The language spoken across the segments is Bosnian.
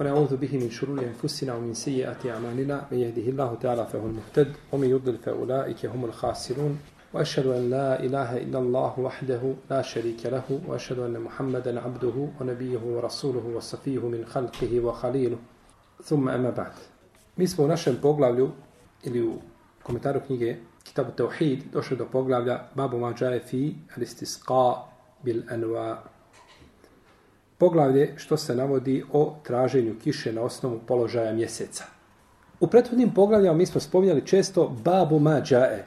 ونعوذ به من شرور أنفسنا ومن سيئات أعمالنا من يهده الله تعالى فهو المهتد ومن يضلل فأولئك هم الخاسرون وأشهد أن لا إله إلا الله وحده لا شريك له وأشهد أن محمدا عبده ونبيه ورسوله وصفيه من خلقه وخليله. ثم أما بعد. Mi smo u našem poglavlju ili u komentaru knjige Kitabu Tauhid došli do poglavlja Babu Mađaje fi Poglavlje što se navodi o traženju kiše na osnovu položaja mjeseca. U prethodnim poglavljama mi smo spominjali često babu mađae.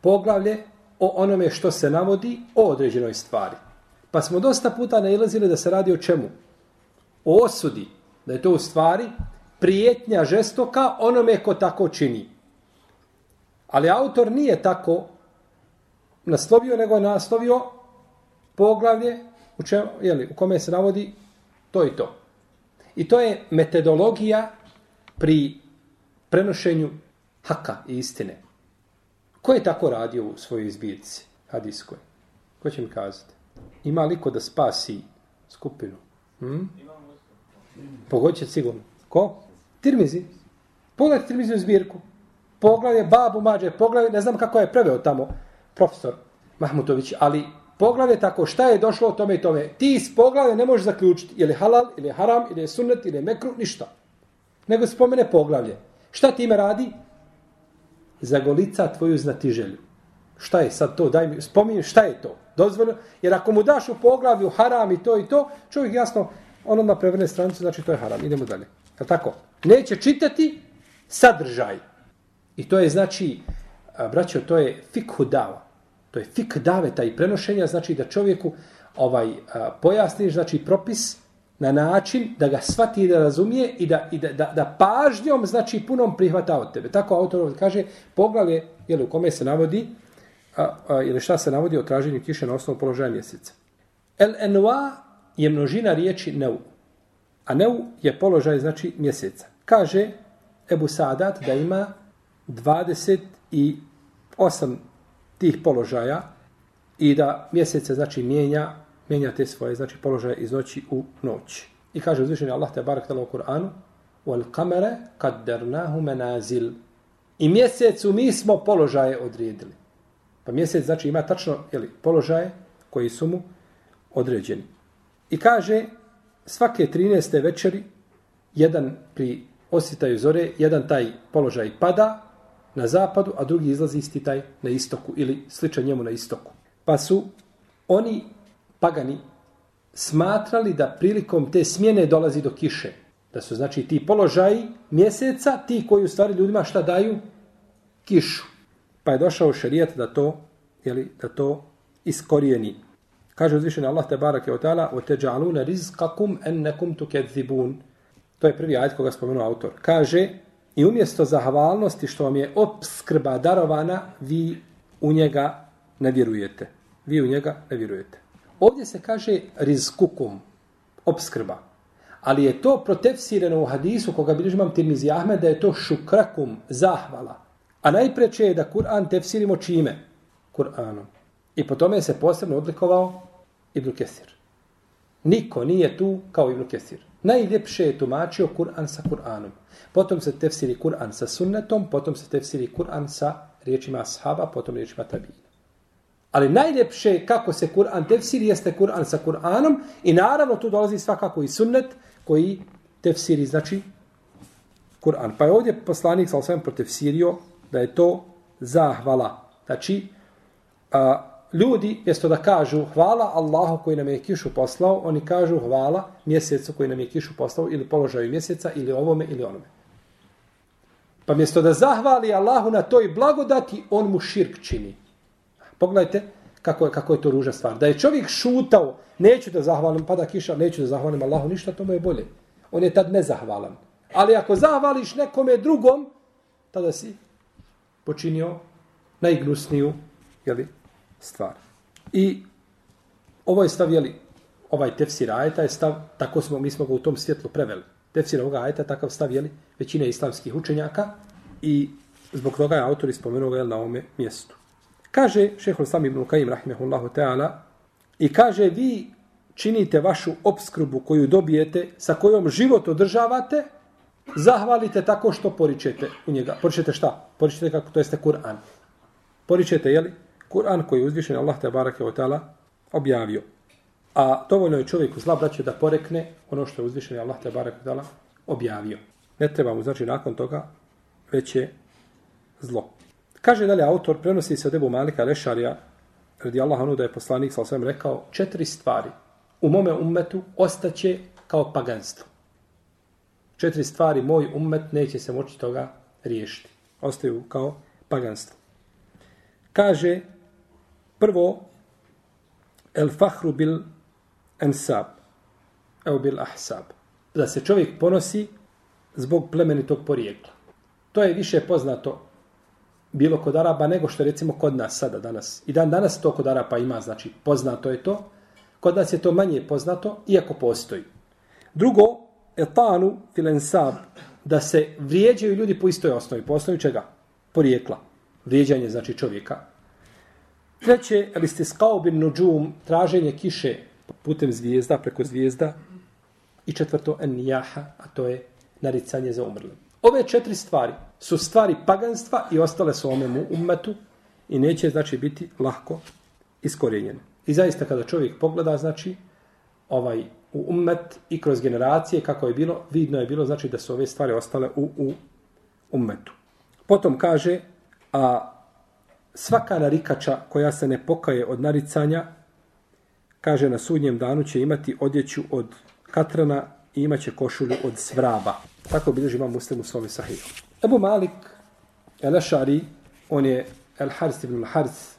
Poglavlje o onome što se navodi o određenoj stvari. Pa smo dosta puta nailazili da se radi o čemu? O osudi. Da je to u stvari prijetnja žestoka onome ko tako čini. Ali autor nije tako naslovio, nego je naslovio poglavlje u, čem, jeli, u kome se navodi to i to. I to je metodologija pri prenošenju haka i istine. Ko je tako radio u svojoj izbirci hadijskoj? Ko će mi kazati? Ima li ko da spasi skupinu? Hm? Pogodit sigurno. Ko? Tirmizi. Pogledajte Tirmizi u zbirku. Poglavlje babu mađe, poglavlje, ne znam kako je preveo tamo profesor Mahmutović, ali poglavlje tako šta je došlo o tome i tome. Ti iz poglavlja ne možeš zaključiti je halal, ili je haram, ili je sunnet, ili je mekru, ništa. Nego spomene poglavlje. Šta ti radi? Zagolica tvoju znatiželju. Šta je sad to? Daj mi, spominje šta je to? Dozvoljno. Jer ako mu daš u poglavlju haram i to i to, čovjek jasno, on odmah prevrne stranicu, znači to je haram. Idemo dalje. Je tako? Neće čitati sadržaj. I to je znači, braćo, to je fikhu dava. To je fik daveta i prenošenja, znači da čovjeku ovaj a, pojasniš, znači propis na način da ga svati i da razumije i da, i da, da, da pažnjom, znači punom prihvata od tebe. Tako autor kaže, poglavlje, jel, u kome se navodi, a, a, ili šta se navodi o traženju kiše na osnovu položaja mjeseca. El enua je množina riječi neu. A neu je položaj, znači, mjeseca. Kaže Ebu Sadat da ima 28 tih položaja i da mjesece znači mijenja mijenja te svoje znači položaje iz noći u noć. I kaže uzvišeni Allah te barek u Kur'anu wal qamara qaddarnahu manazil. I mjesecu mi smo položaje odredili. Pa mjesec znači ima tačno jeli, položaje koji su mu određeni. I kaže svake 13. večeri jedan pri ositaju zore, jedan taj položaj pada, na zapadu, a drugi izlazi isti taj na istoku ili sličan njemu na istoku. Pa su oni pagani smatrali da prilikom te smjene dolazi do kiše. Da su znači ti položaji mjeseca, ti koji u stvari ljudima šta daju? Kišu. Pa je došao šerijat da to, jeli, da to iskorijeni. Kaže uzvišeni Allah te barake od ta'ala وَتَجَعَلُونَ رِزْقَكُمْ أَنَّكُمْ تُكَذِّبُونَ To je prvi ajet koga spomenuo autor. Kaže, I umjesto zahvalnosti što vam je obskrba darovana, vi u njega ne vjerujete. Vi u njega ne vjerujete. Ovdje se kaže rizkukum, obskrba. Ali je to protefsireno u hadisu koga bilježi imam Tirmizi Ahmed da je to šukrakum, zahvala. A najpreće je da Kur'an tefsirimo čime? Kur'anom. I po tome se posebno odlikovao Ibn Kesir. Niko nije tu kao Ibn Kesir. Najljepše je tumačio Kur'an sa Kur'anom. Potom se tefsiri Kur'an sa sunnetom, potom se tefsiri Kur'an sa riječima ashaba, potom riječima tabina. Ali najljepše kako se Kur'an tefsiri jeste Kur'an sa Kur'anom i naravno tu dolazi svakako i sunnet koji tefsiri, znači Kur'an. Pa je ovdje poslanik sa osvijem protefsirio da je to zahvala. Znači, a, ljudi, jesto da kažu hvala Allahu koji nam je kišu poslao, oni kažu hvala mjesecu koji nam je kišu poslao ili položaju mjeseca ili ovome ili onome. Pa mjesto da zahvali Allahu na toj blagodati, on mu širk čini. Pogledajte kako je, kako je to ruža stvar. Da je čovjek šutao, neću da zahvalim, pada kiša, neću da zahvalim Allahu, ništa, to mu je bolje. On je tad nezahvalan. Ali ako zahvališ nekome drugom, tada si počinio najgnusniju jeli, stvar. I ovo je stav, jeli, ovaj tefsir ajeta je stav, tako smo, mi smo ga u tom svjetlu preveli. Tefsir ovoga ajeta takav stav, jeli, većina islamskih učenjaka i zbog toga je autor ispomenuo ga na ovome mjestu. Kaže šehol sami ibn Kajim, rahimehullahu ta'ala, i kaže vi činite vašu obskrbu koju dobijete, sa kojom život održavate, zahvalite tako što poričete u njega. Poričete šta? Poričete kako to jeste Kur'an. Poričete, jeli? Kur'an koji je uzvišen Allah te barake o tala objavio. A dovoljno je čovjeku zla braće da porekne ono što je uzvišen Allah te barake o tala objavio. Ne treba mu, znači, nakon toga već je zlo. Kaže dalje autor, prenosi se od Ebu Malika Lešarija, radi Allah da je poslanik sa osvijem rekao, četiri stvari u mome ummetu ostaće kao paganstvo. Četiri stvari, moj ummet neće se moći toga riješiti. Ostaju kao paganstvo. Kaže, prvo, el fahru bil ensab, evo bil ahsab. Da se čovjek ponosi zbog plemenitog porijekla. To je više poznato bilo kod Araba nego što recimo kod nas sada danas. I dan danas to kod Araba ima, znači poznato je to. Kod nas je to manje poznato, iako postoji. Drugo, etanu filensab, da se vrijeđaju ljudi po istoj osnovi. Po osnovi čega? Porijekla. Vrijeđanje znači čovjeka. Treće, ali ste skao bin nuđum, traženje kiše putem zvijezda, preko zvijezda. I četvrto, en jaha, a to je naricanje za umrle. Ove četiri stvari su stvari paganstva i ostale su ome ummetu i neće znači biti lahko iskorjenjene. I zaista kada čovjek pogleda znači ovaj u ummet i kroz generacije kako je bilo, vidno je bilo znači da su ove stvari ostale u, u ummetu. Potom kaže a svaka narikača koja se ne pokaje od naricanja kaže na sudnjem danu će imati odjeću od katrana i imaće košulju od svraba. Tako bilježi imam muslim u svome sahihu. Ebu Malik el Ašari, on je El-Harz ibn Haris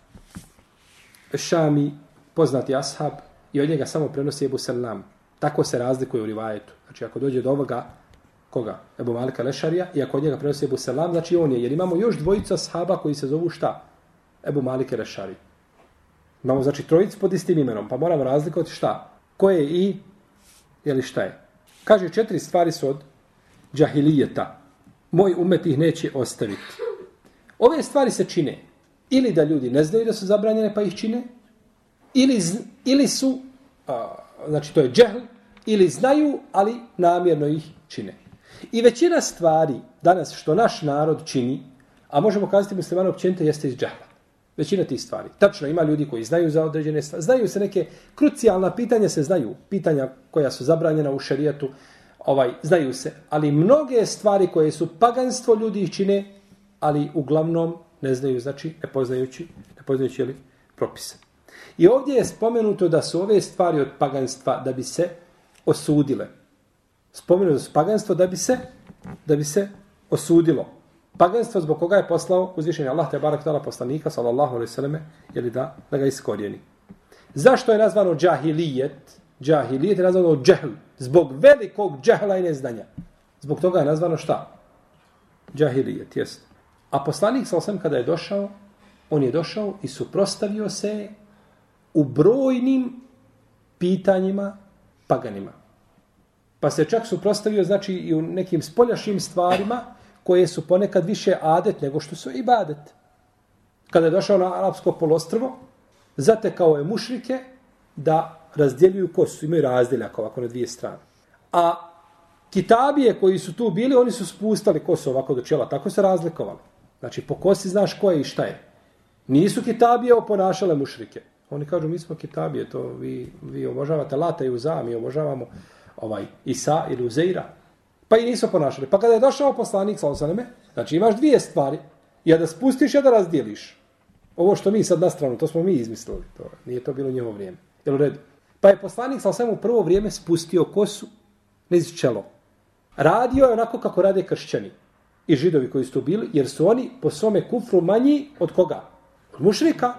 Šami, poznati ashab, i od njega samo prenosi Ebu Salam. Tako se razlikuje u rivajetu. Znači, ako dođe do ovoga, koga? Ebu Malik Lešarija, i ako od njega prenosi Ebu Salam, znači on je, jer imamo još dvojica ashaba koji se zovu šta? Ebu Malik Rešari. Imamo, znači, trojicu pod istim imenom, pa moramo razlikovati šta? Ko je i, ili šta je? Kaže, četiri stvari su od džahilijeta. Moj umet ih neće ostaviti. Ove stvari se čine ili da ljudi ne znaju da su zabranjene pa ih čine, ili, ili su, a, znači to je džehl, ili znaju, ali namjerno ih čine. I većina stvari danas što naš narod čini, a možemo kazati muslimano općenite, jeste iz džehla. Većina tih stvari. Tačno, ima ljudi koji znaju za određene stvari. Znaju se neke krucijalna pitanja, se znaju. Pitanja koja su zabranjena u šarijetu, ovaj, znaju se. Ali mnoge stvari koje su paganstvo ljudi ih čine, ali uglavnom ne znaju, znači, ne poznajući, ne poznajući jeli, propise. I ovdje je spomenuto da su ove stvari od paganstva da bi se osudile. Spomenuto da su paganstvo da bi se, da bi se osudilo. Paganstvo zbog koga je poslao uzvišenje Allah te barak tala poslanika sallallahu alejhi ve selleme je da da ga iskorijeni. Zašto je nazvano džahilijet? Džahilijet je nazvano džehl zbog velikog džehla i neznanja. Zbog toga je nazvano šta? Džahilijet, jest. A poslanik sallallahu kada je došao, on je došao i suprostavio se u brojnim pitanjima paganima. Pa se čak suprostavio znači i u nekim spoljašnjim stvarima koje su ponekad više adet nego što su ibadet. Kada je došao na Arabsko polostrvo, zatekao je mušrike da razdjeljuju kosu. Imaju razdjeljak ovako na dvije strane. A kitabije koji su tu bili, oni su spustali kosu ovako do čela. Tako se razlikovali. Znači, po kosi znaš ko je i šta je. Nisu kitabije oponašale mušrike. Oni kažu, mi smo kitabije, to vi, vi obožavate Lata i Uza, mi obožavamo ovaj, Isa ili Uzeira. Pa i nisu ponašali. Pa kada je došao poslanik sa osaneme, znači imaš dvije stvari, ja da spustiš, ja da razdjeliš. Ovo što mi sad na stranu, to smo mi izmislili. To, nije to bilo njevo vrijeme. Jel u redu? Pa je poslanik sa osaneme u prvo vrijeme spustio kosu niz čelo. Radio je onako kako rade kršćani i židovi koji su tu bili, jer su oni po svome kufru manji od koga? Od mušrika.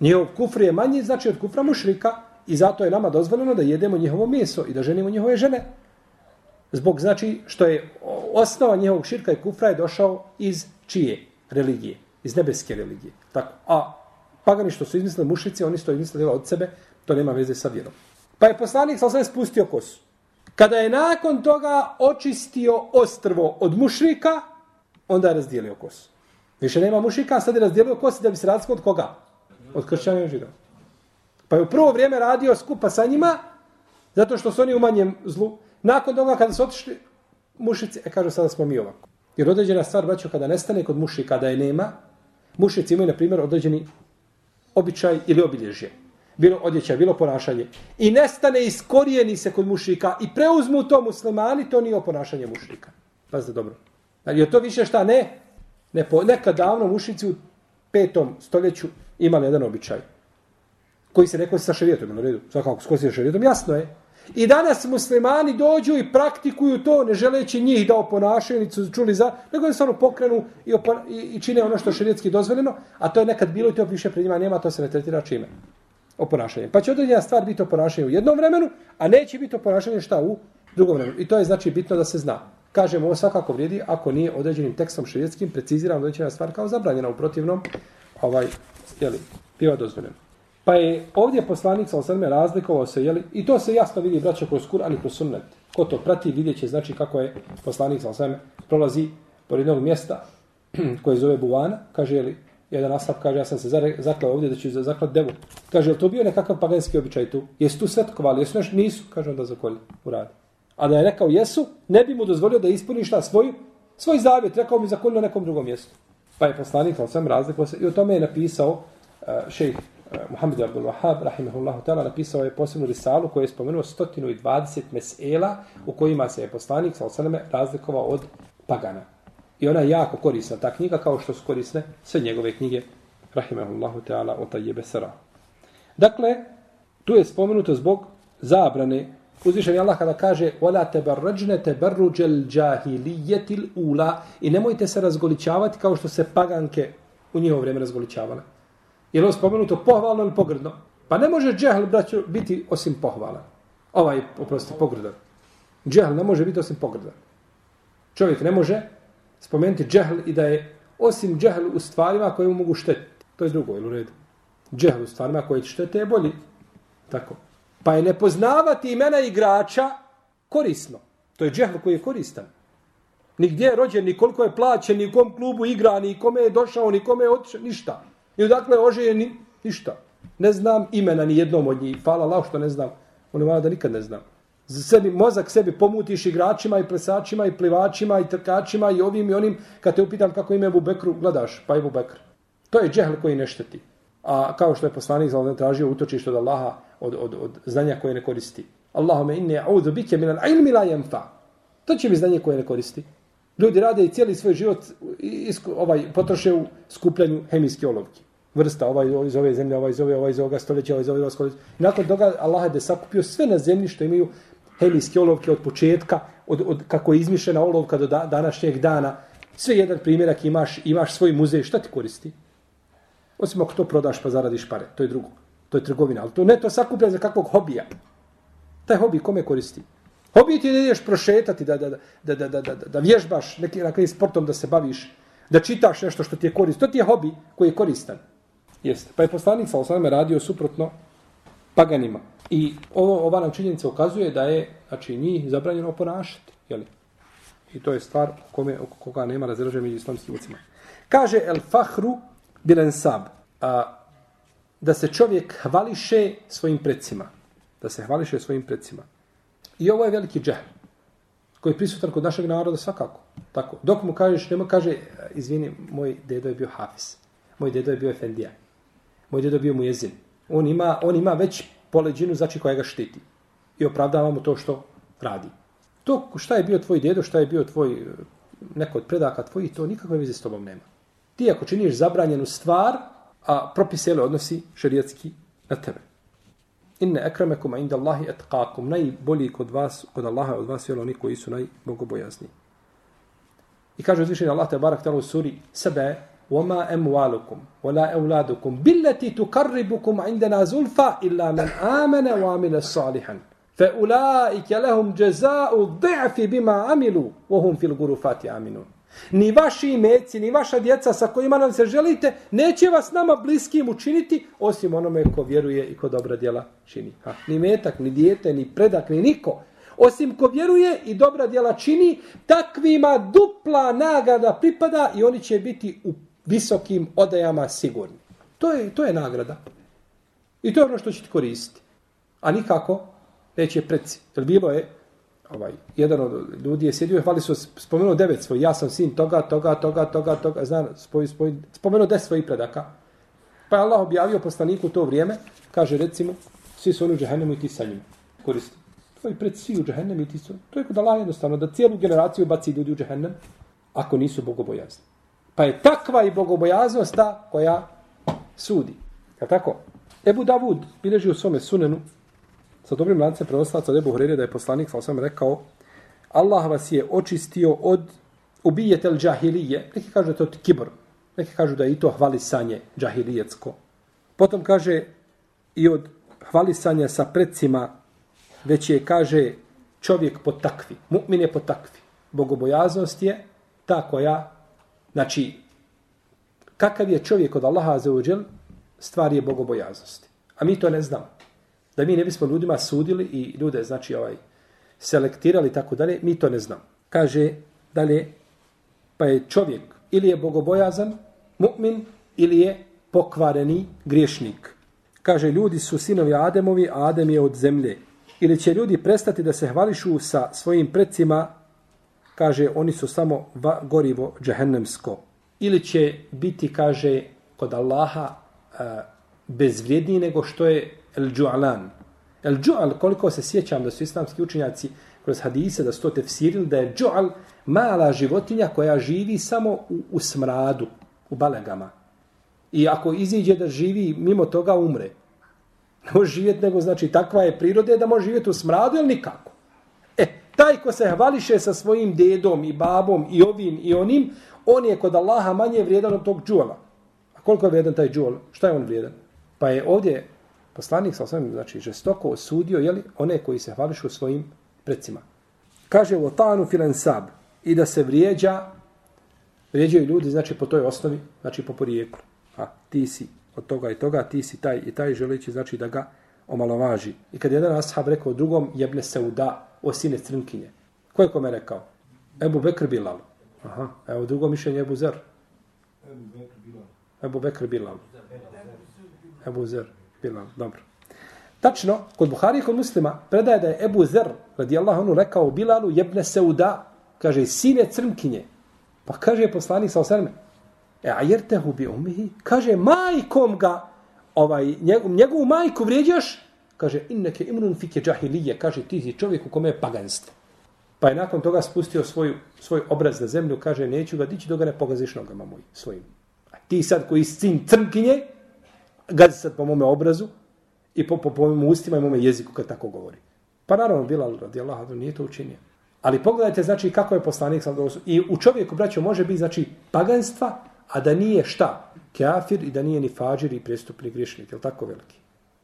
Njihov kufr je manji, znači od kufra mušrika. I zato je nama dozvoljeno da jedemo njihovo meso i da ženimo njihove žene. Zbog znači što je osnova njihovog širka i kufra je došao iz čije religije? Iz nebeske religije. Tako. A pagani što su izmislili mušici, oni su to izmislili od sebe, to nema veze sa vjerom. Pa je poslanik sa sve spustio kosu. Kada je nakon toga očistio ostrvo od mušrika, onda je razdijelio kosu. Više nema mušrika, sad je razdijelio kosu da bi se razlikovao od koga? Od kršćana i židova. Pa je u prvo vrijeme radio skupa sa njima, zato što su oni u manjem zlu. Nakon toga kada su otišli mušici, e kažu sada smo mi ovako. Jer određena stvar, braćo, kada nestane kod muši, kada je nema, mušici imaju, na primjer, određeni običaj ili obilježje. Bilo odjeća, bilo ponašanje. I nestane, iskorijeni se kod mušika i preuzmu to muslimani, to nije ponašanje mušika. Pazite dobro. Ali je to više šta? Ne. ne po, nekad davno mušici u petom stoljeću imali jedan običaj. Koji se rekao sa šarijetom, na redu. Svakako, skosi sa šarijetom, jasno je. I danas muslimani dođu i praktikuju to, ne želeći njih da oponašaju, ni su čuli za, nego da ono pokrenu i, opon, i, i čine ono što je šarijetski dozvoljeno, a to je nekad bilo i to više pred njima nema, to se ne tretira čime? Oponašanje. Pa će određena stvar biti oponašanje u jednom vremenu, a neće biti oponašanje šta u drugom vremenu. I to je znači bitno da se zna. Kažemo, ovo svakako vrijedi ako nije određenim tekstom širijetskim precizirano određena stvar kao zabranjena u protivnom, ovaj, jeli, biva dozvoljeno. Pa je ovdje poslanik sa osrme razlikovao se, jeli, i to se jasno vidi, braćo, kroz Kur'an i kroz sunnet. Ko to prati, vidjet će, znači, kako je poslanik sa osrme prolazi pored jednog mjesta koje zove Buvana, kaže, jeli, jedan asap kaže, ja sam se zaklao ovdje da ću zaklat devu. Kaže, je to bio nekakav paganski običaj tu? Jesu tu svetkovali? Jesu nešto? Nisu. Kaže, onda zakolje, uradi. A da je rekao jesu, ne bi mu dozvolio da ispuni šta svoj, svoj zavjet. Rekao mi zakolje na nekom drugom mjestu. Pa je poslanik, ali sam razlikovao se, i o tome je napisao uh, šejh Muhammed Abdul Wahab, rahimahullahu ta'ala, napisao je posebnu risalu koju je spomenuo 120 mesela u kojima se je poslanik, ali sam razlikovao od pagana. I ona je jako korisna, ta knjiga, kao što su korisne sve njegove knjige, rahimahullahu ta'ala, o tajjebe sara. Dakle, tu je spomenuto zbog zabrane Uzvišen je Allah kada kaže وَلَا تَبَرَّجْنَ تَبَرُّجَ الْجَاهِلِيَّةِ الْأُولَى I nemojte se razgoličavati kao što se paganke u njihovo vrijeme razgoličavale. Je li ovo spomenuto pohvalno ili pogrdno? Pa ne može džehl, braću, biti osim pohvala. Ovaj, oprosti, pogrdan. Džehl ne može biti osim pogrdan. Čovjek ne može spomenuti džehl i da je osim džehl u stvarima koje mu mogu štetiti. To je drugo, ili u redu? Džehl u stvarima koje štete je bolji. Tako. Pa je nepoznavati imena igrača korisno. To je džehl koji je koristan. Nigdje je rođen, ni koliko je plaćen, ni kom klubu igra, ni kome je došao, ni kome je otišao, ništa. I odakle ožeje, ni, ništa. Ne znam imena ni jednom od njih. Hvala Allah što ne znam. Ono malo da nikad ne znam. Za sebi, mozak sebi pomutiš igračima i plesačima i plivačima i trkačima i ovim i onim. Kad te upitam kako ime Ebu Bekru, gledaš, pa Ebu Bekr. To je džehl koji ne šteti. A kao što je poslanik za ono tražio utočište od Allaha od, od, od znanja koje ne koristi. Allahume inni a'udhu bike min al-ilmi la yanfa. To će mi znanje koje ne koristi. Ljudi rade i cijeli svoj život isku, ovaj potroše u skupljanju hemijske olovke. Vrsta ovaj, ovaj iz ove zemlje, ovaj iz ove, ovaj iz ovoga stoljeća, ovaj iz ovoga ovaj stoljeća. I nakon toga Allah je da sakupio sve na zemlji što imaju hemijske olovke od početka, od, od kako je izmišljena olovka do da, današnjeg dana. Sve jedan primjerak imaš, imaš svoj muzej, šta ti koristi? Osim ako to prodaš pa zaradiš pare, to je drugo. To je trgovina, ali to ne to sakuplja za kakvog hobija. Taj hobi kome koristi? Hobi ti je da ideš prošetati, da, da, da, da, da, da, da, da vježbaš neki, neki sportom, da se baviš, da čitaš nešto što ti je korisno. To ti je hobi koji je koristan. Jeste. Pa je poslanik sa osnovama radio suprotno paganima. I ovo, ova nam činjenica ukazuje da je znači, njih zabranjeno ponašati. Jeli? I to je stvar o kome, koga nema razređa među islamskim ucima. Kaže El Fahru Bilensab a, da se čovjek hvališe svojim predsima. Da se hvališe svojim predsima. I ovo je veliki džehl koji je prisutan kod našeg naroda svakako. Tako. Dok mu kažeš, nema kaže, izvini, moj dedo je bio Hafiz. Moj dedo je bio Efendija. Moj dedo je bio Mujezin. On ima, on ima već poleđinu znači koja ga štiti. I opravdava mu to što radi. To šta je bio tvoj dedo, šta je bio tvoj neko od predaka tvojih, to nikakve veze s tobom nema. Ti ako činiš zabranjenu stvar, a propis odnosi šerijatski na tebe. Inne ekremekum inda Allahi etqakum. Najbolji kod vas, kod Allaha od vas je oni koji su najbogobojazni. I kaže uzvišenje Allah te barak talo u suri sebe وَمَا أَمْوَالُكُمْ وَلَا أَوْلَادُكُمْ بِالَّتِ تُقَرِّبُكُمْ عِنْدَنَا زُلْفَ إِلَّا مَنْ آمَنَ وَعَمِلَ الصَّالِحًا فَأُولَٰئِكَ لَهُمْ جَزَاءُ الضِّعْفِ بِمَا عَمِلُوا وَهُمْ فِي الْغُرُفَاتِ آمِنُونَ Ni vaši imeci, ni vaša djeca sa kojima nam se želite, neće vas nama bliskim učiniti, osim onome ko vjeruje i ko dobra djela čini. Ha, ni metak, ni dijete, ni predak, ni niko. Osim ko vjeruje i dobra djela čini, takvima dupla nagrada pripada i oni će biti u visokim odajama sigurni. To je, to je nagrada. I to je ono što će ti koristiti. A nikako neće preci. Jer bilo je, ovaj, jedan od ljudi je sjedio i hvali su spomenuo devet svoj, ja sam sin toga, toga, toga, toga, toga, zna, spoj, spoj, spomenuo deset svojih predaka. Pa je Allah objavio poslaniku to vrijeme, kaže recimo, svi su oni u džahennemu i ti sa njima koristi. Tvoji pred svi u džahennemu i ti su. To je kod Allah jednostavno, da cijelu generaciju baci ljudi u džahennem, ako nisu bogobojazni. Pa je takva i bogobojaznost ta koja sudi. Je tako? Ebu Davud bileži u svome sunenu sa dobrim lancem prenoslaca od Ebu da je poslanik sa osam rekao Allah vas je očistio od ubijetel džahilije. Neki kažu da je to kibr. Neki kažu da je i to hvalisanje džahilijetsko. Potom kaže i od hvalisanja sa predsima već je, kaže, čovjek po takvi. Mu'min je po takvi. Bogobojaznost je ta koja, znači, kakav je čovjek od Allaha za uđel, stvar je bogobojaznosti. A mi to ne znamo. Da mi ne bismo ljudima sudili i ljude, znači, ovaj, selektirali tako dalje, mi to ne znam. Kaže, dalje, pa je čovjek ili je bogobojazan, mu'min, ili je pokvareni griješnik. Kaže, ljudi su sinovi Ademovi, a Adem je od zemlje. Ili će ljudi prestati da se hvališu sa svojim predsima, kaže, oni su samo va, gorivo džehennemsko. Ili će biti, kaže, kod Allaha bezvrijedniji nego što je el džu'alan. El džu'al, koliko se sjećam da su islamski učenjaci kroz hadise da su to tefsirili, da je džu'al mala životinja koja živi samo u, u smradu, u balegama. I ako iziđe da živi mimo toga, umre. Ne može živjeti, nego znači takva je prirode da može živjeti u smradu ili nikako. E, taj ko se hvališe sa svojim dedom i babom i ovim i onim, on je kod Allaha manje vrijedan od tog džuala. A koliko je vrijedan taj džual? Šta je on vrijedan? Pa je ovdje poslanik sa osvijem, znači, žestoko osudio, jeli, one koji se hvališu svojim predsima. Kaže u otanu filensab i da se vrijeđa, vrijeđaju ljudi, znači, po toj osnovi, znači, po porijeklu. A ti si od toga i toga, ti si taj i taj, želeći znači da ga omalovaži. I kad jedan ashab rekao drugom, jebne se u da, o sine crnkinje. Ko je kome rekao? Ebu Bekr Bilal. Aha, evo drugo mišljenje Ebu Zer. Ebu Bekr Bilal. Ebu Zer Bilal, dobro. Tačno, kod Buhari i kod muslima predaje da je Ebu Zer, radijallahu anhu, rekao Bilalu, jebne se uda, kaže, sine crnkinje. Pa kaže poslanik sa osrme, E a jer te hubi umihi? Kaže, majkom ga, ovaj, njegov, njegovu majku vrijeđaš? Kaže, inneke imrun fike džahilije. Kaže, ti si čovjek u kome je paganstvo. Pa je nakon toga spustio svoj, svoj obraz na zemlju. Kaže, neću ga dići dok ga ne pogaziš nogama moj, svojim. A ti sad koji si sin crnkinje, gazi sad po mome obrazu i po, po, po mome ustima i mome jeziku kad tako govori. Pa naravno, Bilal radi Allah, nije to učinio. Ali pogledajte, znači, kako je poslanik sam I u čovjeku, braćo, može biti, znači, paganstva, a da nije šta? Kafir i da nije ni fađir i prestupni griješnik, je tako veliki?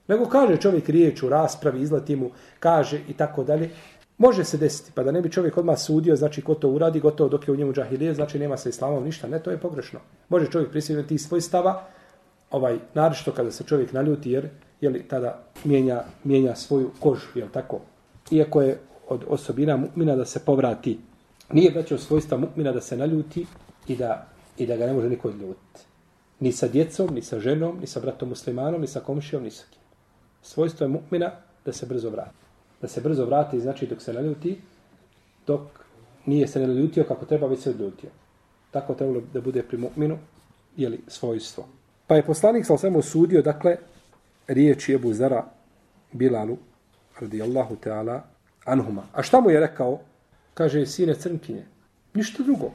Nego kaže čovjek riječ u raspravi, izlati mu, kaže i tako dalje. Može se desiti, pa da ne bi čovjek odmah sudio, znači ko to uradi, gotovo dok je u njemu džahilije, znači nema sa islamom ništa. Ne, to je pogrešno. Može čovjek prisjetiti svoj stava, ovaj, naravno kada se čovjek naljuti, jer je li tada mijenja, mijenja svoju kožu, je tako? Iako je od osobina mu'mina da se povrati, nije veće svojstva mu'mina da se naljuti i da i da ga ne može niko odljutiti. Ni sa djecom, ni sa ženom, ni sa bratom muslimanom, ni sa komšijom, ni sa kim. Svojstvo je mu'mina da se brzo vrati. Da se brzo vrati znači dok se naljuti, dok nije se naljutio kako treba, već se odljutio. Tako trebalo da bude pri mu'minu, jeli, svojstvo. Pa je poslanik sa osvijem osudio, dakle, riječi Ebu Zara Bilalu, radijallahu ta'ala, anhuma. A šta mu je rekao? Kaže, sine crnkinje. Ništa drugo.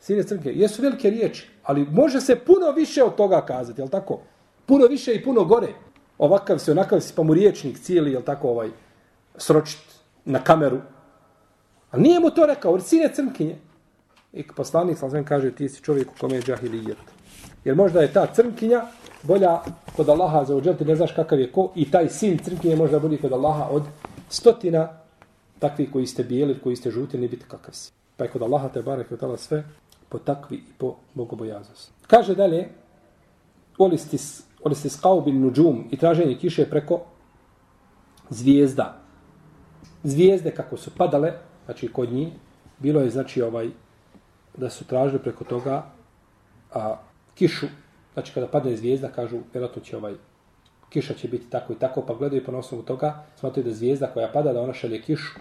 Sine crnkinje, jesu velike riječi, ali može se puno više od toga kazati, jel tako? Puno više i puno gore. Ovakav se, onakav si, pa mu riječnik cijeli, jel tako, ovaj, sročit na kameru. Ali nije mu to rekao, sine crnkinje. I poslanik sam kaže, ti si čovjek u kome je džahilijet. Jer možda je ta crnkinja bolja kod Allaha za uđel, ne znaš kakav je ko, i taj sin crnkinje možda bolji kod Allaha od stotina takvih koji ste bijeli, koji ste žuti, ne biti kakav si. Pa je kod Allaha te barek i sve po takvi i po bogobojaznosti. Kaže dalje, olistis, olistis kao bin nuđum i traženje kiše preko zvijezda. Zvijezde kako su padale, znači kod njih, bilo je znači ovaj da su tražili preko toga a, kišu, znači kada padne zvijezda, kažu, vjerojatno će ovaj kiša će biti tako i tako, pa gledaju pa po osnovu toga, smatruju da zvijezda koja pada, da ona šalje kišu.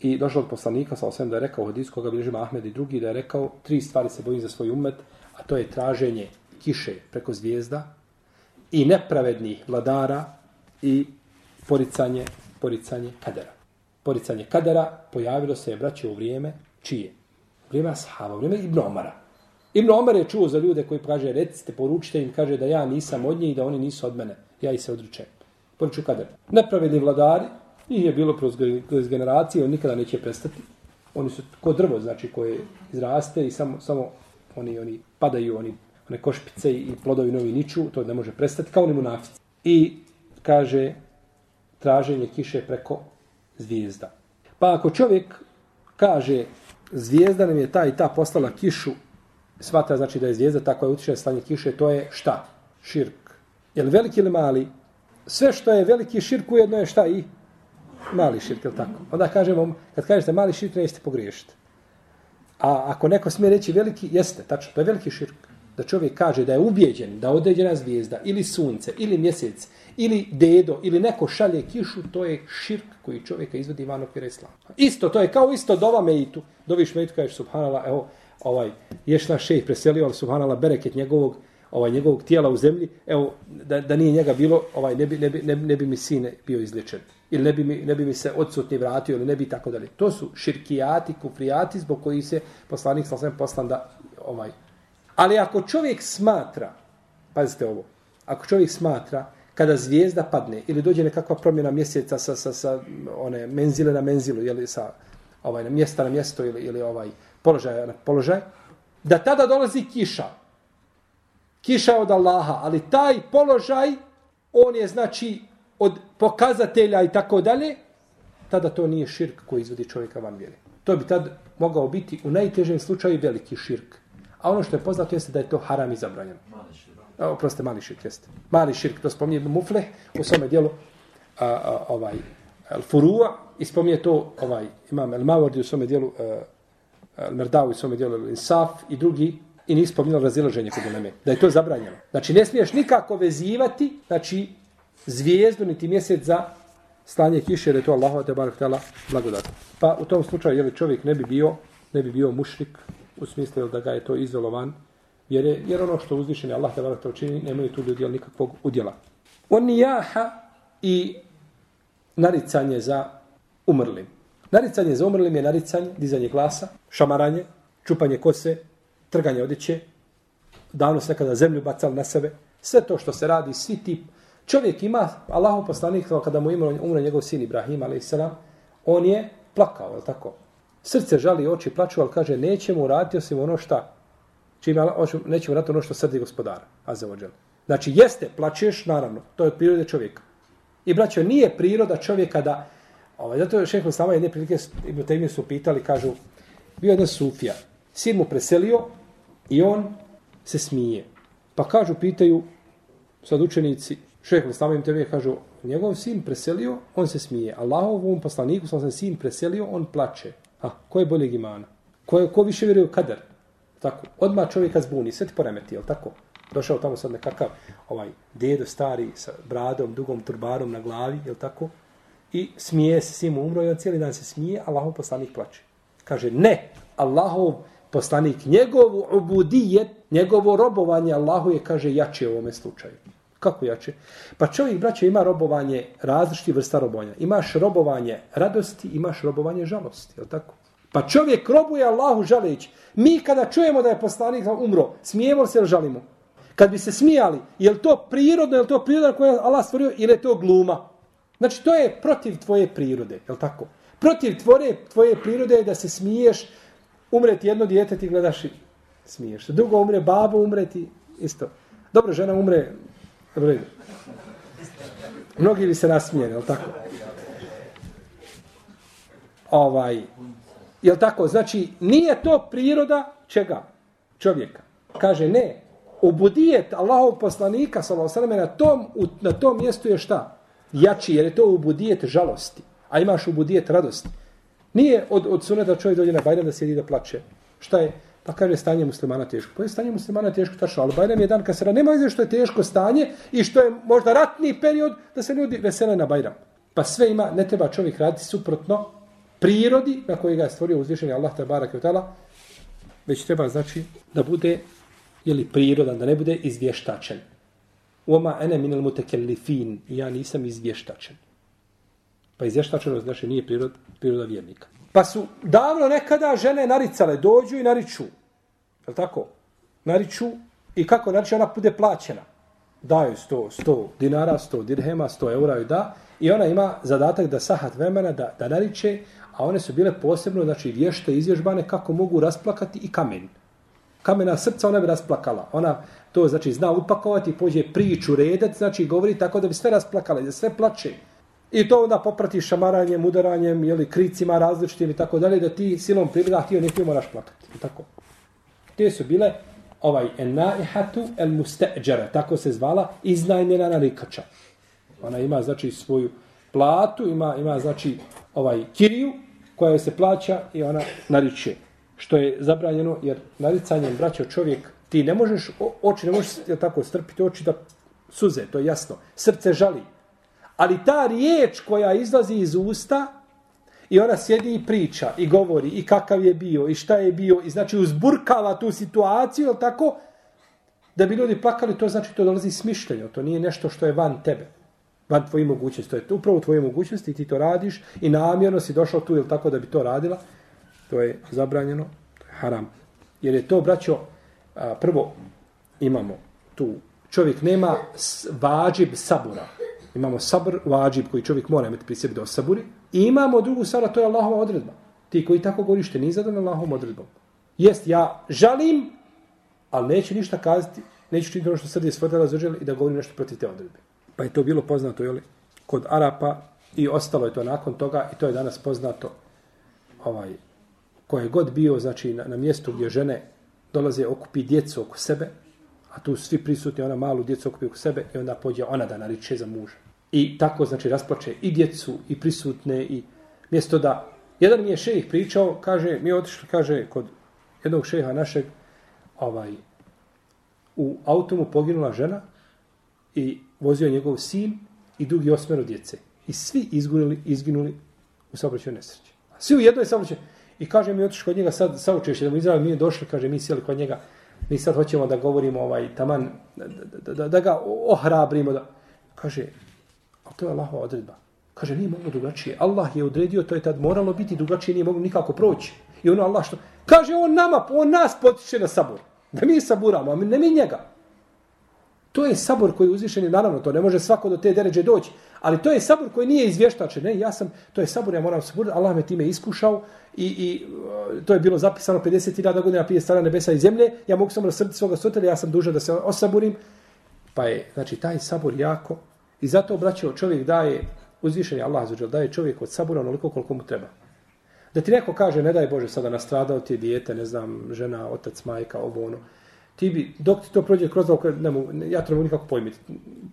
I došao od poslanika, sa osvijem da je rekao u hadisku, koga bližima Ahmed i drugi, da je rekao, tri stvari se bojim za svoj umet, a to je traženje kiše preko zvijezda i nepravednih vladara i poricanje, poricanje kadera. Poricanje kadera pojavilo se je braće u vrijeme čije? U vrijeme ashaba, u vrijeme Ibn Omara. Ibn Omer je čuo za ljude koji kaže, recite, poručite im, kaže da ja nisam od nje i da oni nisu od mene. Ja ih se odručem. Poruču kader. Nepravedni vladari, njih je bilo kroz generacije, on nikada neće prestati. Oni su ko drvo, znači, koje izraste i samo, samo oni, oni padaju, oni one košpice i plodovi novi niču, to ne može prestati, kao oni munafici. I kaže, traženje kiše preko zvijezda. Pa ako čovjek kaže, zvijezda nam je ta i ta poslala kišu, svata znači da je zvijezda ta koja utiče slanje kiše, to je šta? Širk. Je li veliki ili mali? Sve što je veliki širk ujedno je šta i? Mali širk, je tako? Onda kažemo, kad kažete mali širk, nećete pogriješiti. A ako neko smije reći veliki, jeste, tačno, to je veliki širk. Da čovjek kaže da je ubijeđen da određena zvijezda ili sunce ili mjesec ili dedo ili neko šalje kišu, to je širk koji čovjeka izvodi van okvira islama. Isto, to je kao isto dova meitu. Doviš meitu, kažeš subhanala, evo, ovaj, ješ naš šejh preselio, ali subhanala bereket njegovog, ovaj, njegovog tijela u zemlji, evo, da, da nije njega bilo, ovaj, ne, bi, ne, bi, ne, ne bi mi sine bio izličen. Ili ne bi, mi, ne bi mi se odsutni vratio, ili ne bi tako dalje. To su širkijati, kufrijati, zbog koji se poslanik sasvim poslan da, ovaj, Ali ako čovjek smatra, pazite ovo, ako čovjek smatra kada zvijezda padne ili dođe nekakva promjena mjeseca sa, sa, sa one menzile na menzilu ili sa ovaj na mjesta na mjesto ili ili ovaj položaj na položaj da tada dolazi kiša kiša od Allaha ali taj položaj on je znači od pokazatelja i tako dalje tada to nije širk koji izvodi čovjeka van vjere to bi tad mogao biti u najtežem slučaju veliki širk A ono što je poznato jeste da je to haram i zabranjeno. Mali širk. Oproste, mali širk jeste. Mali širk, to spominje Mufleh u svome dijelu a, a, ovaj, al furua i spominje to ovaj, imam El Mawardi u svome dijelu El Merdavu u svome dijelu Insaf i drugi i nije spominjalo razilaženje kod uleme. Da je to zabranjeno. Znači, ne smiješ nikako vezivati znači, zvijezdu niti mjesec za slanje kiše, jer je to Allahova te barak tela blagodat. Pa u tom slučaju, jeli čovjek ne bi bio, ne bi bio mušrik, u smislu da ga je to izolovan, jer, je, jer ono što uzvišen je Allah te to čini, nemaju tu ljudi nikakvog udjela. On nijaha i naricanje za umrlim. Naricanje za umrlim je naricanje, dizanje glasa, šamaranje, čupanje kose, trganje odjeće, davno se nekada zemlju bacal na sebe, sve to što se radi, svi tip. Čovjek ima, Allahu poslanik, kada mu umre, umre njegov sin Ibrahim, ali on je plakao, je tako? Srce žali, oči plaču, ali kaže, nećemo uraditi osim ono šta. Čime, nećemo uraditi ono što srdi gospodara. Azevođel. Znači, jeste, plačeš, naravno. To je od prirode čovjeka. I, braćo, nije priroda čovjeka da... Ovaj, zato je šeho Islama jedne prilike, Ibn Taymi su pitali, kažu, bio jedan sufija. Sin mu preselio i on se smije. Pa kažu, pitaju sad učenici, šeho Islama im tebe kažu, njegov sin preselio, on se smije. Allahovom poslaniku, sam sin preselio, on plače. Ha, ko je boljeg imana? Ko, je, ko više vjeruje u kader? Tako, odmah čovjeka zbuni, sve ti poremeti, je tako? Došao tamo sad nekakav ovaj dedo stari sa bradom, dugom turbarom na glavi, je tako? I smije se, svim umro i on cijeli dan se smije, Allahov poslanik plače. Kaže, ne, Allahov poslanik, njegovu obudijet, njegovo robovanje Allahu je, kaže, jače u ovome slučaju. Kako jače? Pa čovjek, braće, ima robovanje, različiti vrsta robovanja. Imaš robovanje radosti, imaš robovanje žalosti, je tako? Pa čovjek robuje Allahu žaleći. Mi kada čujemo da je poslanik umro, smijemo se ili žalimo? Kad bi se smijali, je li to prirodno, je li to prirodno koje je Allah stvorio ili je to gluma? Znači, to je protiv tvoje prirode, je li tako? Protiv tvoje, tvoje prirode je da se smiješ, umreti jedno dijete, ti gledaš i smiješ. Drugo umre, babo umreti, isto. Dobro, žena umre, dobro. Mnogi bi se nasmijeli, je tako? Ovaj, je tako? Znači, nije to priroda čega? Čovjeka. Kaže, ne. Ubudijet Allahov poslanika, sallallahu na tom, na tom mjestu je šta? Jači, jer je to ubudijet žalosti. A imaš ubudijet radosti. Nije od, od suneta čovjek dođe na Bajram da sjedi da plače. Šta je? Pa kaže stanje muslimana teško. Pa je stanje muslimana teško, tačno, ali Bajram je dan kad se. Nema izgleda što je teško stanje i što je možda ratni period da se ljudi vesele na Bajram. Pa sve ima, ne treba čovjek raditi suprotno prirodi na koji ga je stvorio uzvišenje Allah te barak i utala, već treba znači da bude ili prirodan, da ne bude izvještačen. Oma ene minel mutekellifin, ja nisam izvještačen. Pa izvještačenost znači nije prirod, priroda vjernika. Pa su davno nekada žene naricale, dođu i nariču. Je tako? Nariču i kako nariču, ona bude plaćena. Daju 100, 100 dinara, 100 dirhema, 100 eura i da. I ona ima zadatak da sahat vremena da, da nariče, a one su bile posebno, znači vješte izvježbane kako mogu rasplakati i kamen. Kamena srca ona bi rasplakala. Ona to znači zna upakovati, pođe priču redat, znači govori tako da bi sve rasplakala, da sve plače. I to onda poprati šamaranjem, udaranjem, jeli, kricima različitim i tako dalje, da ti silom pribliga, ti ne moraš plakati. I tako. Te su bile ovaj enaihatu el musteđara, tako se zvala, iznajmjena narikača. Ona ima, znači, svoju platu, ima, ima znači, ovaj kiriju, koja se plaća i ona nariče. Što je zabranjeno, jer naricanjem braća čovjek, ti ne možeš, oči ne možeš tako strpiti oči da suze, to je jasno. Srce žali. Ali ta riječ koja izlazi iz usta i ona sjedi i priča i govori i kakav je bio i šta je bio i znači uzburkava tu situaciju, ili tako? Da bi ljudi plakali, to znači to dolazi smišljenje, to nije nešto što je van tebe van tvoje mogućnosti. To je upravo tvoje mogućnosti i ti to radiš i namjerno si došao tu ili tako da bi to radila. To je zabranjeno, to je haram. Jer je to, braćo, a, prvo imamo tu, čovjek nema vađib sabura. Imamo sabr, vađib koji čovjek mora imati pri sebi da osaburi. I imamo drugu stvar, to je Allahova odredba. Ti koji tako govoriš, te nije zadovoljno Allahovom odredbom. Jest, ja žalim, ali neću ništa kazati, neću činiti ono što srdi svrdala zaželi i da govorim nešto protiv te odredbe. Pa je to bilo poznato jeli, kod Arapa i ostalo je to nakon toga i to je danas poznato ovaj koje god bio znači na, na mjestu gdje žene dolaze okupi djecu oko sebe, a tu svi prisutni ona malu djecu okupi oko sebe i onda pođe ona da nariče za muža. I tako znači rasplače i djecu i prisutne i mjesto da jedan mi je šejih pričao, kaže, mi je otišli, kaže, kod jednog šeha našeg, ovaj, u automu poginula žena i vozio njegov sin i drugi osmero djece. I svi izgunuli, izginuli u saobraćaju nesreći. Svi u jednoj saobraćaju. I kaže mi otiš kod njega sad saučeš da mu izravi, mi je došli, kaže mi sjeli kod njega. Mi sad hoćemo da govorimo ovaj taman da, da, da, da ga ohrabrimo da kaže a to je Allahova odredba. Kaže nije moglo drugačije. Allah je odredio, to je tad moralo biti drugačije, nije moglo nikako proći. I ono Allah što kaže on nama, on nas potiče na sabor. Da mi saburamo, a ne mi njega. To je sabor koji je uzvišen i naravno to ne može svako do te deređe doći. Ali to je sabor koji nije izvještačen. Ne, ja sam, to je sabor, ja moram saburiti. Allah me time iskušao i, i e, to je bilo zapisano 50.000 godina prije strana nebesa i zemlje. Ja mogu samo rasrti svoga sotelja, ja sam dužan da se osaburim. Pa je, znači, taj sabor jako. I zato, obraćao čovjek daje, uzvišen je Allah zađer, daje čovjek od sabora onoliko koliko mu treba. Da ti neko kaže, ne daj Bože, sada nastradao ti je dijete, ne znam, žena, otac, majka, ovo, ono ti bi, dok ti to prođe kroz ovo, ne mogu, ja to ne mogu nikako pojmiti.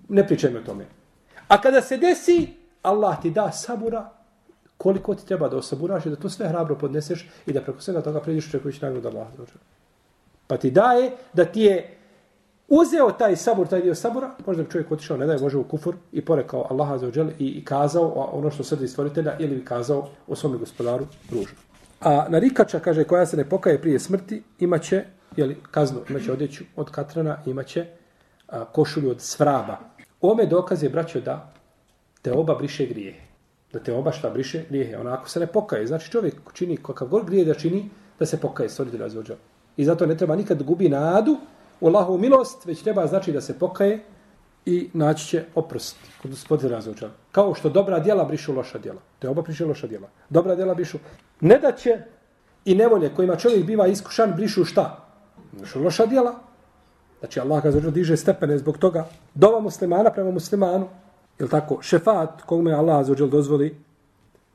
Ne pričaj mi o tome. A kada se desi, Allah ti da sabura koliko ti treba da osaburaš i da to sve hrabro podneseš i da preko svega toga pređeš čekujući nagradu Allah. Pa ti daje da ti je uzeo taj sabur, taj dio sabura, možda bi čovjek otišao, ne daje, Bože, u kufur i porekao Allaha za i, i kazao ono što srdi stvoritelja ili bi kazao o svome gospodaru ružno. A narikača, kaže, koja se ne pokaje prije smrti, imaće jeli, kaznu, imaće odjeću od katrana, imaće a, košulju od svraba. Ome dokaz je, braćo, da te oba briše grije. Da te oba šta briše grije. Onako se ne pokaje. Znači čovjek čini kakav god grije da čini, da se pokaje, stvoritelj razvođa. I zato ne treba nikad gubi nadu u Allahovu milost, već treba znači da se pokaje i naći će oprost kod gospodine razvođa. Kao što dobra djela brišu loša djela. Te oba briše loša djela. Dobra djela brišu. Ne da će i nevolje kojima čovjek biva iskušan brišu šta? Znači, loša djela. Znači, Allah ga diže stepene zbog toga. Dova muslimana prema muslimanu. Ili tako? Šefat, kome Allah zađer dozvoli.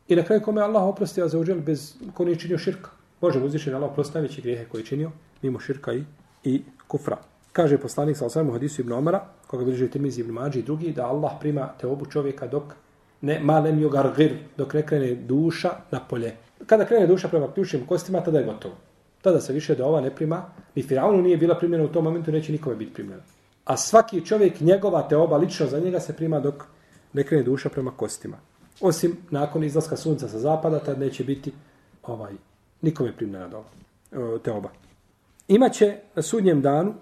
I na kraju kome Allah oprosti zađer bez ko nije činio širka. Može uzvišen Allah oprosti grijehe koje je činio, mimo širka i, i kufra. Kaže poslanik sa osvijem u hadisu Ibn Omara, koga bliže Tirmizi Ibn Mađi i drugi, da Allah prima te obu čovjeka dok ne malem jogar gir, dok ne krene duša na polje. Kada krene duša prema ključnim kostima, tada je gotovo Tada se više da ova ne prima, ni Firaunu nije bila primljena u tom momentu, neće nikome biti primljena. A svaki čovjek, njegova te oba lično za njega se prima dok ne krene duša prema kostima. Osim nakon izlaska sunca sa zapada, tad neće biti ovaj nikome primljena do e, te oba. Imaće na sudnjem danu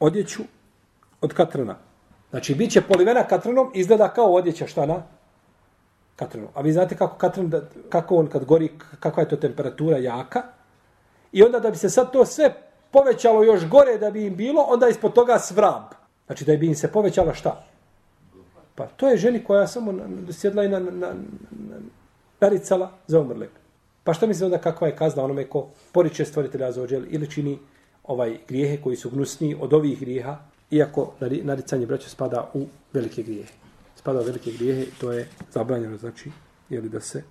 odjeću od katrana. Znači, bit će polivena katranom, izgleda kao odjeća šta na katranu. A vi znate kako, katran, kako on kad gori, kakva je to temperatura jaka. I onda da bi se sad to sve povećalo još gore da bi im bilo, onda ispod toga svrab. Znači da bi im se povećala šta? Pa to je ženi koja samo sjedla i na, na, na, naricala za umrle. Pa šta misli onda kakva je kazna onome ko poriče stvoritelja za ođel ili čini ovaj grijehe koji su gnusniji od ovih grijeha, iako naricanje braća spada u velike grijehe. Spada u velike grijehe to je zabranjeno, znači, jeli da se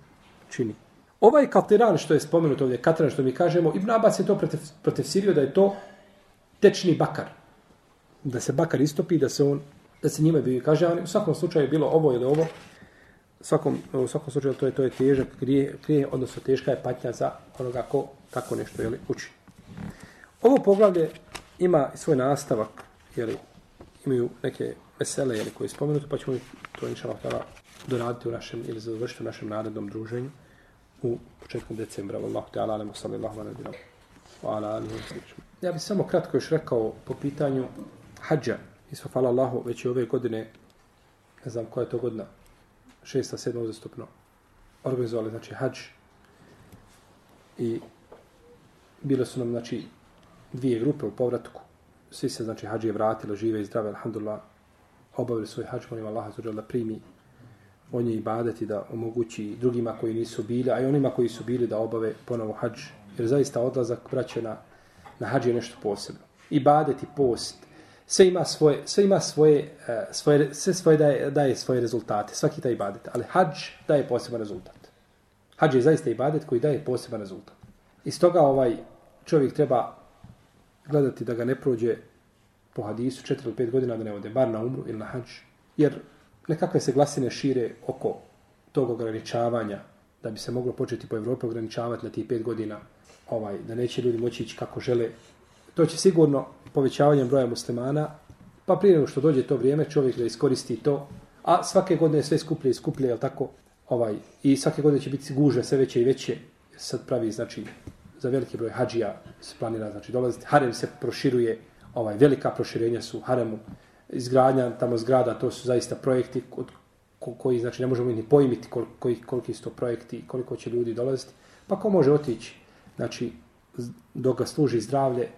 čini. Ovaj Katiran što je spomenut ovdje, Katiran što mi kažemo, Ibn Abbas je to protiv, protivsirio da je to tečni bakar. Da se bakar istopi, da se on, da se njime bi kaže, u svakom slučaju bilo ovo ili ovo, svakom, u svakom slučaju to je to je težak grije, grije, odnosno teška je patnja za onoga ko tako nešto je li, uči. Ovo poglavlje ima svoj nastavak, je li, imaju neke vesele jeli, koje je spomenuto, pa ćemo to inša doraditi u našem, ili završiti u našem narednom druženju u početku decembra. Wallahu ta'ala, alemu sallallahu ala nabina. Wa ala alihi Ja bih samo kratko još rekao po pitanju hađa. Isfa hvala Allahu, već je ove godine, ne znam koja je to godina, šesta, sedma uzastupno, organizovali, znači, hađ. I bile su nam, znači, dvije grupe u povratku. Svi se, znači, hađije vratili, žive i zdrave, alhamdulillah, obavili svoj hađ, molim Allah, da primi on je ibadeti da omogući drugima koji nisu bili, a i onima koji su bili da obave ponovo hađ. Jer zaista odlazak braće na, na hađ je nešto posebno. Ibadeti, post, sve ima svoje, sve ima svoje, e, svoje sve svoje daje, daje svoje rezultate, svaki taj ibadet. Ali hađ daje poseban rezultat. Hađ je zaista ibadet koji daje poseban rezultat. Iz toga ovaj čovjek treba gledati da ga ne prođe po hadisu 4 ili 5 godina da ne ode bar na umru ili na hađ. Jer nekakve se glasine šire oko tog ograničavanja, da bi se moglo početi po Evropi ograničavati na tih pet godina, ovaj, da neće ljudi moći ići kako žele. To će sigurno povećavanjem broja muslimana, pa prije nego što dođe to vrijeme, čovjek da iskoristi to, a svake godine sve skuplje i skuplje, je tako? Ovaj, I svake godine će biti gužve sve veće i veće. Sad pravi, znači, za veliki broj hađija se planira, znači, dolaziti. Harem se proširuje, ovaj, velika proširenja su haremu izgradnja tamo zgrada, to su zaista projekti od koji, znači, ne možemo ni pojmiti kol, koji, koliki su to projekti, koliko će ljudi dolaziti. Pa ko može otići, znači, dok ga služi zdravlje,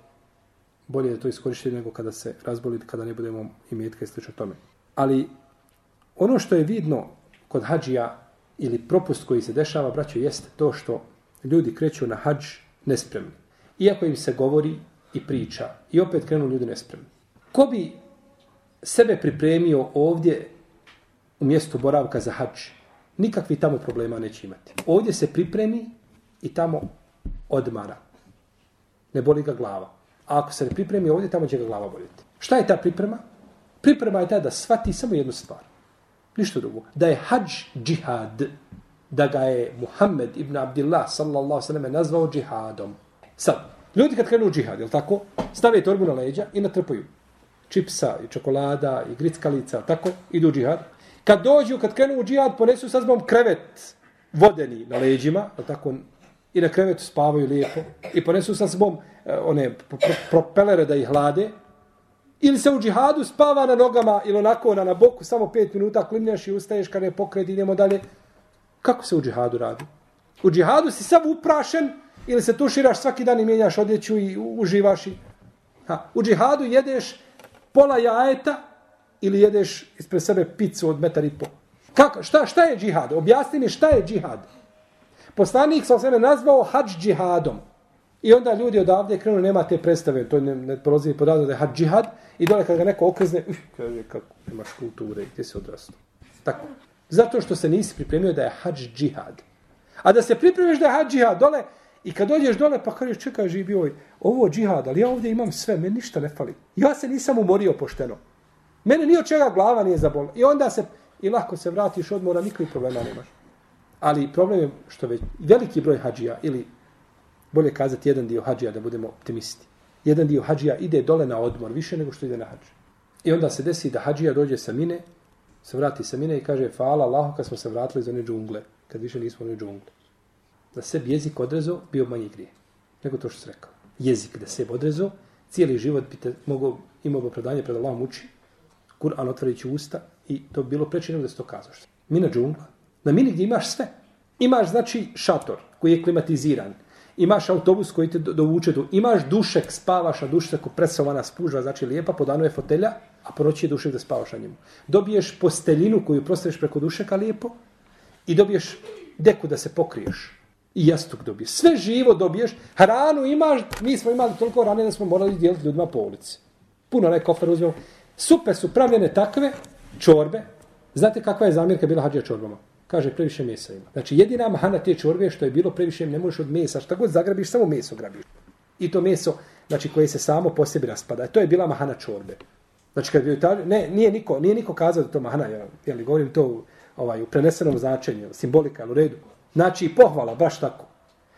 bolje je to iskoristiti nego kada se razboli, kada ne budemo imetka i sl. tome. Ali ono što je vidno kod hađija ili propust koji se dešava, braćo, jeste to što ljudi kreću na hađ nespremni. Iako im se govori i priča, i opet krenu ljudi nespremni. Ko bi sebe pripremio ovdje u mjestu boravka za hač, nikakvi tamo problema neće imati. Ovdje se pripremi i tamo odmara. Ne boli ga glava. A ako se ne pripremi ovdje, tamo će ga glava boljeti. Šta je ta priprema? Priprema je ta da shvati samo jednu stvar. Ništa drugo. Da je hađ džihad. Da ga je Muhammed ibn Abdillah sallallahu sallam nazvao džihadom. Sad, ljudi kad krenu u džihad, je tako? Stave torbu na leđa i natrpaju čipsa i čokolada i grickalica, tako, idu u džihad. Kad dođu, kad krenu u džihad, ponesu sa zbom krevet vodeni na leđima, tako, i na krevetu spavaju lijepo, i ponesu sa sobom eh, one propelere da ih hlade, ili se u džihadu spava na nogama ili onako na, na boku, samo pet minuta klimnjaš i ustaješ kada je pokret, idemo dalje. Kako se u džihadu radi? U džihadu si sav uprašen ili se tuširaš svaki dan i mijenjaš odjeću i uživaš i... Ha, u džihadu jedeš pola jajeta ili jedeš ispred sebe picu od metar i pol. Kako, šta, šta je džihad? Objasni mi šta je džihad. Poslanik sam sebe nazvao hađ džihadom. I onda ljudi odavde krenu, nema te predstave, to ne, ne prolazi podavno da je hađ džihad. I dole kad ga neko okrezne, uh, kaže kako, imaš kulture, gdje se odrastu. Tako. Zato što se nisi pripremio da je hađ džihad. A da se pripremiš da je hađ džihad, dole, I kad dođeš dole, pa kažeš, čekaj, živi ovaj, ovo džihad, ali ja ovdje imam sve, meni ništa ne fali. Ja se nisam umorio pošteno. Mene ni od čega glava nije zabol. I onda se, i lako se vratiš odmora, nikakvih problema nemaš. Ali problem je što već veliki broj hađija ili Bolje kazati jedan dio hađija da budemo optimisti. Jedan dio hađija ide dole na odmor, više nego što ide na hađ. I onda se desi da hađija dođe sa mine, se vrati sa mine i kaže, fala Allah, kad smo se vratili iz one džungle, kad više nismo one džungle. Da sebi jezik odrezao, bio manji grije. Nego to što se rekao. Jezik da sebi odrezao, cijeli život bi te mogao, imao opravdanje pred Allahom uči, Kur'an otvorići usta i to bi bilo preče da se to kazaš. Mina džungla. Na mini gdje imaš sve. Imaš, znači, šator koji je klimatiziran. Imaš autobus koji te dovuče do... Imaš dušek, spavaš, a dušek presovana spužva, znači lijepa, po danu je fotelja, a po noći je dušek da spavaš na njemu. Dobiješ posteljinu koju prostaviš preko dušeka lijepo i dobiješ deku da se pokriješ. I jastuk dobiješ. Sve živo dobiješ. Hranu imaš, mi smo imali toliko hrane da smo morali dijeliti ljudima po ulici. Puno onaj kofer uzmemo. Supe su pravljene takve čorbe. Znate kakva je zamjerka bila hađa čorbama? Kaže, previše mesa ima. Znači, jedina mahana te čorbe što je bilo previše, ne možeš od mesa. Šta god zagrabiš, samo meso grabiš. I to meso, znači, koje se samo po sebi raspada. To je bila mahana čorbe. Znači, kad bi ne, nije niko, nije niko kazao da to mahana, jel, jel govorim to ovaj, u prenesenom značenju, simbolika, u redu. Znači, pohvala, baš tako.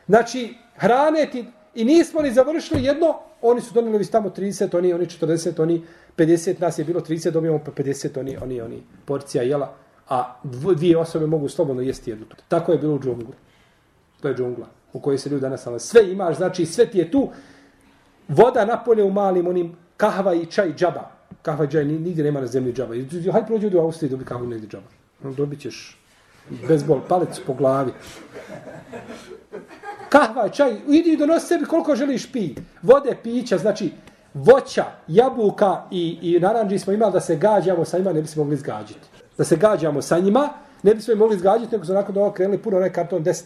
Znači, hrane ti, i nismo ni završili jedno, oni su donijeli vi tamo 30, oni, oni 40, oni 50, nas je bilo 30, dobijemo pa 50, oni, oni, oni, porcija jela, a dvije osobe mogu slobodno jesti jednu. Tako je bilo u džunglu. To je džungla u kojoj se ljudi danas nalaze. Sve imaš, znači sve ti je tu. Voda napolje u malim onim kahva i čaj džaba. Kahva i čaj nigdje nema na zemlji džaba. Hajde prođi u Austriji dobi kahvu negdje džaba. Dobit ćeš bezbol palec po glavi. Kahva, čaj, idi i donosi sebi koliko želiš pi. Vode, pića, znači voća, jabuka i, i naranđi smo imali da se gađamo sa njima, ne bi se mogli izgađiti. Da se gađamo sa njima, ne bi se mogli izgađiti, nego su nakon toga krenuli puno onaj karton 10,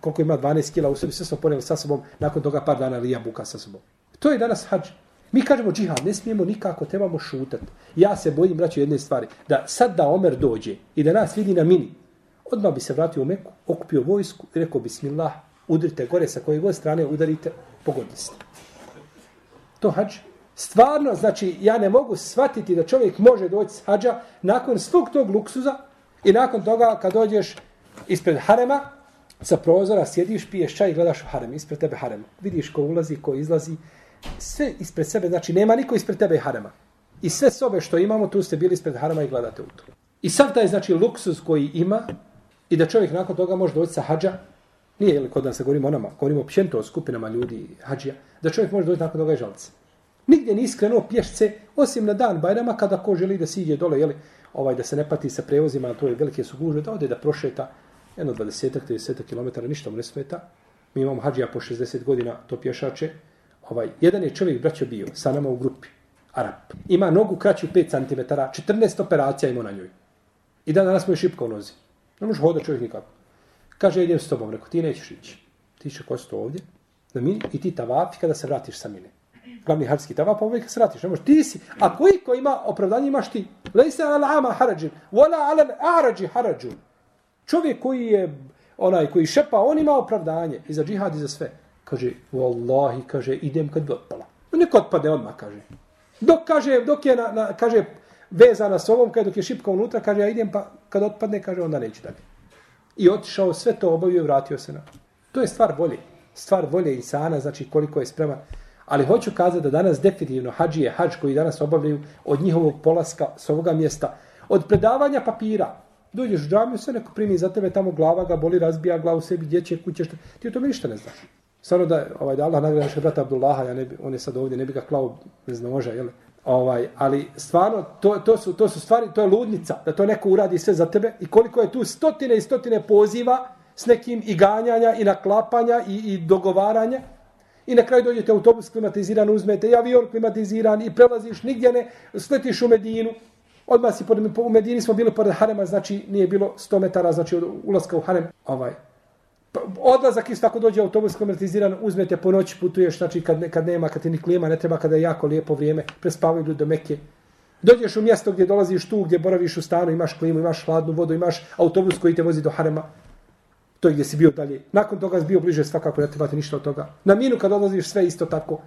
koliko ima 12 kila u sebi, sve smo ponijeli sa sobom, nakon toga par dana ili jabuka sa sobom. To je danas hađ. Mi kažemo džihad, ne smijemo nikako, trebamo šutati. Ja se bojim, braću, jedne stvari, da sad da Omer dođe i da nas vidi na mini, odmah bi se vratio u Meku, okupio vojsku i rekao, bismillah, udrite gore sa koje god strane, udarite, pogodili ste. To hađ. Stvarno, znači, ja ne mogu shvatiti da čovjek može doći s hađa nakon svog tog luksuza i nakon toga kad dođeš ispred harema, sa prozora sjediš, piješ čaj i gledaš u harem, ispred tebe harem. Vidiš ko ulazi, ko izlazi, sve ispred sebe, znači nema niko ispred tebe harema. I sve sobe što imamo, tu ste bili ispred harema i gledate u to. I sad taj, znači, luksuz koji ima i da čovjek nakon toga može doći sa hađa, nije li kod nas se govorimo o nama, govorimo općento o skupinama ljudi, hađija, da čovjek može doći nakon toga i žalce. Nigdje nije iskrenuo pješce, osim na dan Bajrama, kada ko želi da siđe dole, jeli, ovaj, da se ne pati sa prevozima, to je velike su gužve, da ode da prošeta jedno 20-30 km, ništa mu ne smeta. Mi imamo hađija po 60 godina, to pješače. Ovaj, jedan je čovjek, braćo, bio sa nama u grupi, Arab. Ima nogu kraću 5 cm, 14 operacija ima na njoj. I dan danas mu je šipka u nozi. Ne može hodati čovjek nikako. Kaže, idem s tobom, rekao, ti nećeš ići. Ti će kosto ovdje, na mini, i ti tavapi kada se vratiš sa mine glavni harski tavap, pa uvijek se vratiš. Ne možeš, ti si. A koji ko ima opravdanje imaš ti? Lejse ala ama harađin. Wala ala arađi harađun. Čovjek koji je onaj koji šepa, on ima opravdanje. I za džihad i za sve. Kaže, wallahi, kaže, idem kad bi otpala. Nek otpade odmah, kaže. Dok kaže, dok je, na, na, kaže, vezana s ovom, kada dok je šipka unutra, kaže, ja idem pa kad otpadne, kaže, onda neću dalje. I otišao, sve to obavio i vratio se na. To je stvar volje. Stvar volje insana, znači koliko je spreman. Ali hoću kazati da danas definitivno hađije, hađ koji danas obavljaju od njihovog polaska s ovoga mjesta, od predavanja papira, dođeš u džamiju, sve neko primi za tebe, tamo glava ga boli, razbija glavu sebi, dječje kuće, što... ti o tome ništa ne znaš. Stvarno da, ovaj, da Allah nagrada našeg brata Abdullaha, ja ne bi, on je sad ovdje, ne bi ga klao bez noža, jel? Ovaj, ali stvarno, to, to, su, to su stvari, to je ludnica, da to neko uradi sve za tebe i koliko je tu stotine i stotine poziva s nekim i ganjanja i naklapanja i, i dogovaranja, I na kraju dođete autobus klimatiziran, uzmete i avion klimatiziran i prelaziš nigdje ne, sletiš u Medinu. Odmah si, pored, u Medini smo bili pored Harema, znači nije bilo 100 metara, znači od ulaska u Harem. Ovaj. Pa, odlazak isto tako dođe autobus klimatiziran, uzmete po noći, putuješ, znači kad, ne, kad nema, kad ti ni klima, ne treba kada je jako lijepo vrijeme, prespavaju ljudi do Mekke. Dođeš u mjesto gdje dolaziš tu, gdje boraviš u stanu, imaš klimu, imaš hladnu vodu, imaš autobus koji te vozi do Harema to je gdje si bio dalje. Nakon toga si bio bliže svakako, ne trebate ništa od toga. Na minu kad odlaziš sve isto tako.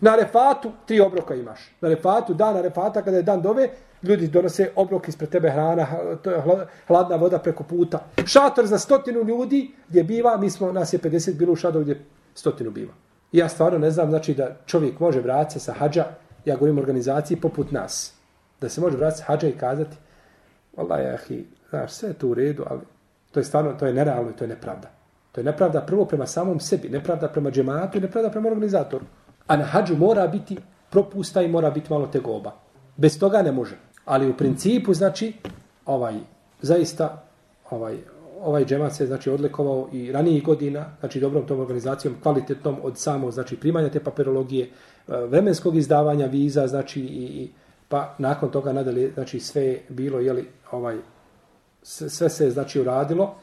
Na refatu tri obroka imaš. Na refatu, dan na refata, kada je dan dove, ljudi donose obrok ispred tebe hrana, to je hladna voda preko puta. Šator za stotinu ljudi gdje biva, mi smo, nas je 50 bilo u šatoru gdje stotinu biva. I ja stvarno ne znam, znači da čovjek može vratiti sa hađa, ja govorim organizaciji poput nas, da se može vratiti sa hađa i kazati, Allah je, ahi, znaš, sve je to u redu, ali to je stvarno, to je nerealno i to je nepravda. To je nepravda prvo prema samom sebi, nepravda prema džematu i nepravda prema organizatoru. A na hađu mora biti propusta i mora biti malo tegoba. Bez toga ne može. Ali u principu, znači, ovaj, zaista, ovaj, ovaj džemat se znači odlikovao i ranijih godina, znači dobrom tom organizacijom, kvalitetnom od samo znači primanja te papirologije, e, vremenskog izdavanja viza, znači i, i pa nakon toga nadalje, znači sve bilo je li ovaj sve se znači uradilo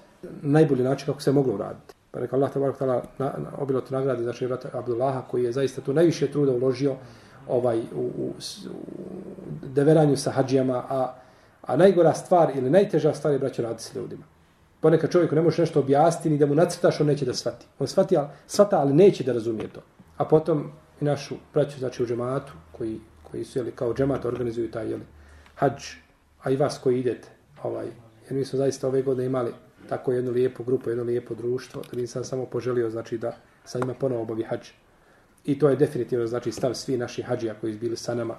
najbolji način kako se moglo uraditi. Pa rekao Allah tabarak tala na, na obilot nagrade znači brata Abdullaha koji je zaista tu najviše truda uložio ovaj u, u, u deveranju sa hađijama, a, a najgora stvar ili najteža stvar je braćo raditi s ljudima. Ponekad čovjeku ne možeš nešto objasniti ni da mu nacrtaš, on neće da shvati. On shvati, ali, shvata, ali neće da razumije to. A potom i našu braću, znači u džematu, koji, koji su jeli, kao džemat organizuju taj jeli, hađ, a i vas koji idete, ovaj, jer mi smo zaista ove godine imali tako jednu lijepu grupu, jedno lijepo društvo, da nisam samo poželio, znači da sa njima ponovo obavi hađ. I to je definitivno, znači, stav svi naši hađija koji su bili sa nama,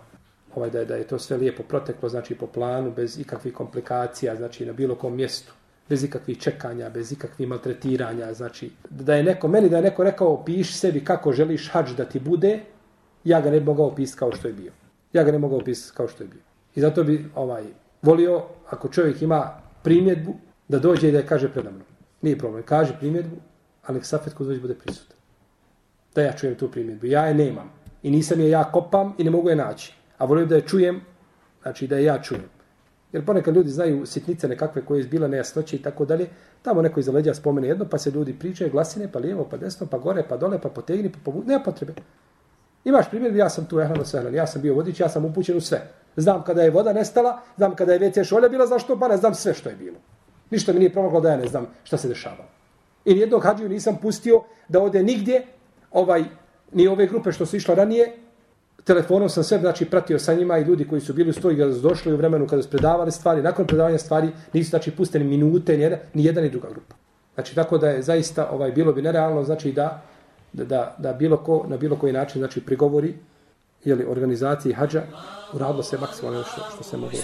ovaj, da, je, da je to sve lijepo proteklo, znači, po planu, bez ikakvih komplikacija, znači, na bilo kom mjestu bez ikakvih čekanja, bez ikakvih maltretiranja, znači, da je neko, meni da je neko rekao, opiši sebi kako želiš hađ da ti bude, ja ga ne bi mogao opisati kao što je bio. Ja ga ne mogao opisati kao što je bio. I zato bi ovaj volio, ako čovjek ima primjedbu, da dođe i da je kaže predamno. Nije problem, kaže primjedbu, ali Safet kod bude prisutan. Da ja čujem tu primjedbu. Ja je nemam. I nisam je ja kopam i ne mogu je naći. A volio da je čujem, znači da je ja čujem. Jer ponekad ljudi znaju sitnice nekakve koje je izbila nejasnoće i tako dalje. Tamo neko iza leđa spomene jedno, pa se ljudi pričaju glasine, pa lijevo, pa desno, pa gore, pa dole, pa potegni, pa povuti. Nema potrebe. Imaš primjer, ja sam tu ehlano sehlan, ja sam bio vodič, ja sam upućen u sve. Znam kada je voda nestala, znam kada je WC šolja bila, zašto, pa ne znam sve što je bilo. Ništa mi nije promoglo da ja ne znam šta se dešavalo. I nijednog hađiju nisam pustio da ode nigdje, ovaj, ni ove grupe što su išla ranije, telefonom sam sve znači pratio sa njima i ljudi koji su bili u stoji kada su došli u vremenu kada su predavali stvari, nakon predavanja stvari nisu znači pusteni minute ni, ni jedna ni druga grupa. Znači tako da je zaista ovaj bilo bi nerealno znači da da, da, da bilo ko na bilo koji način znači prigovori jeli, organizaciji hadža uradilo se maksimalno što, što se moglo.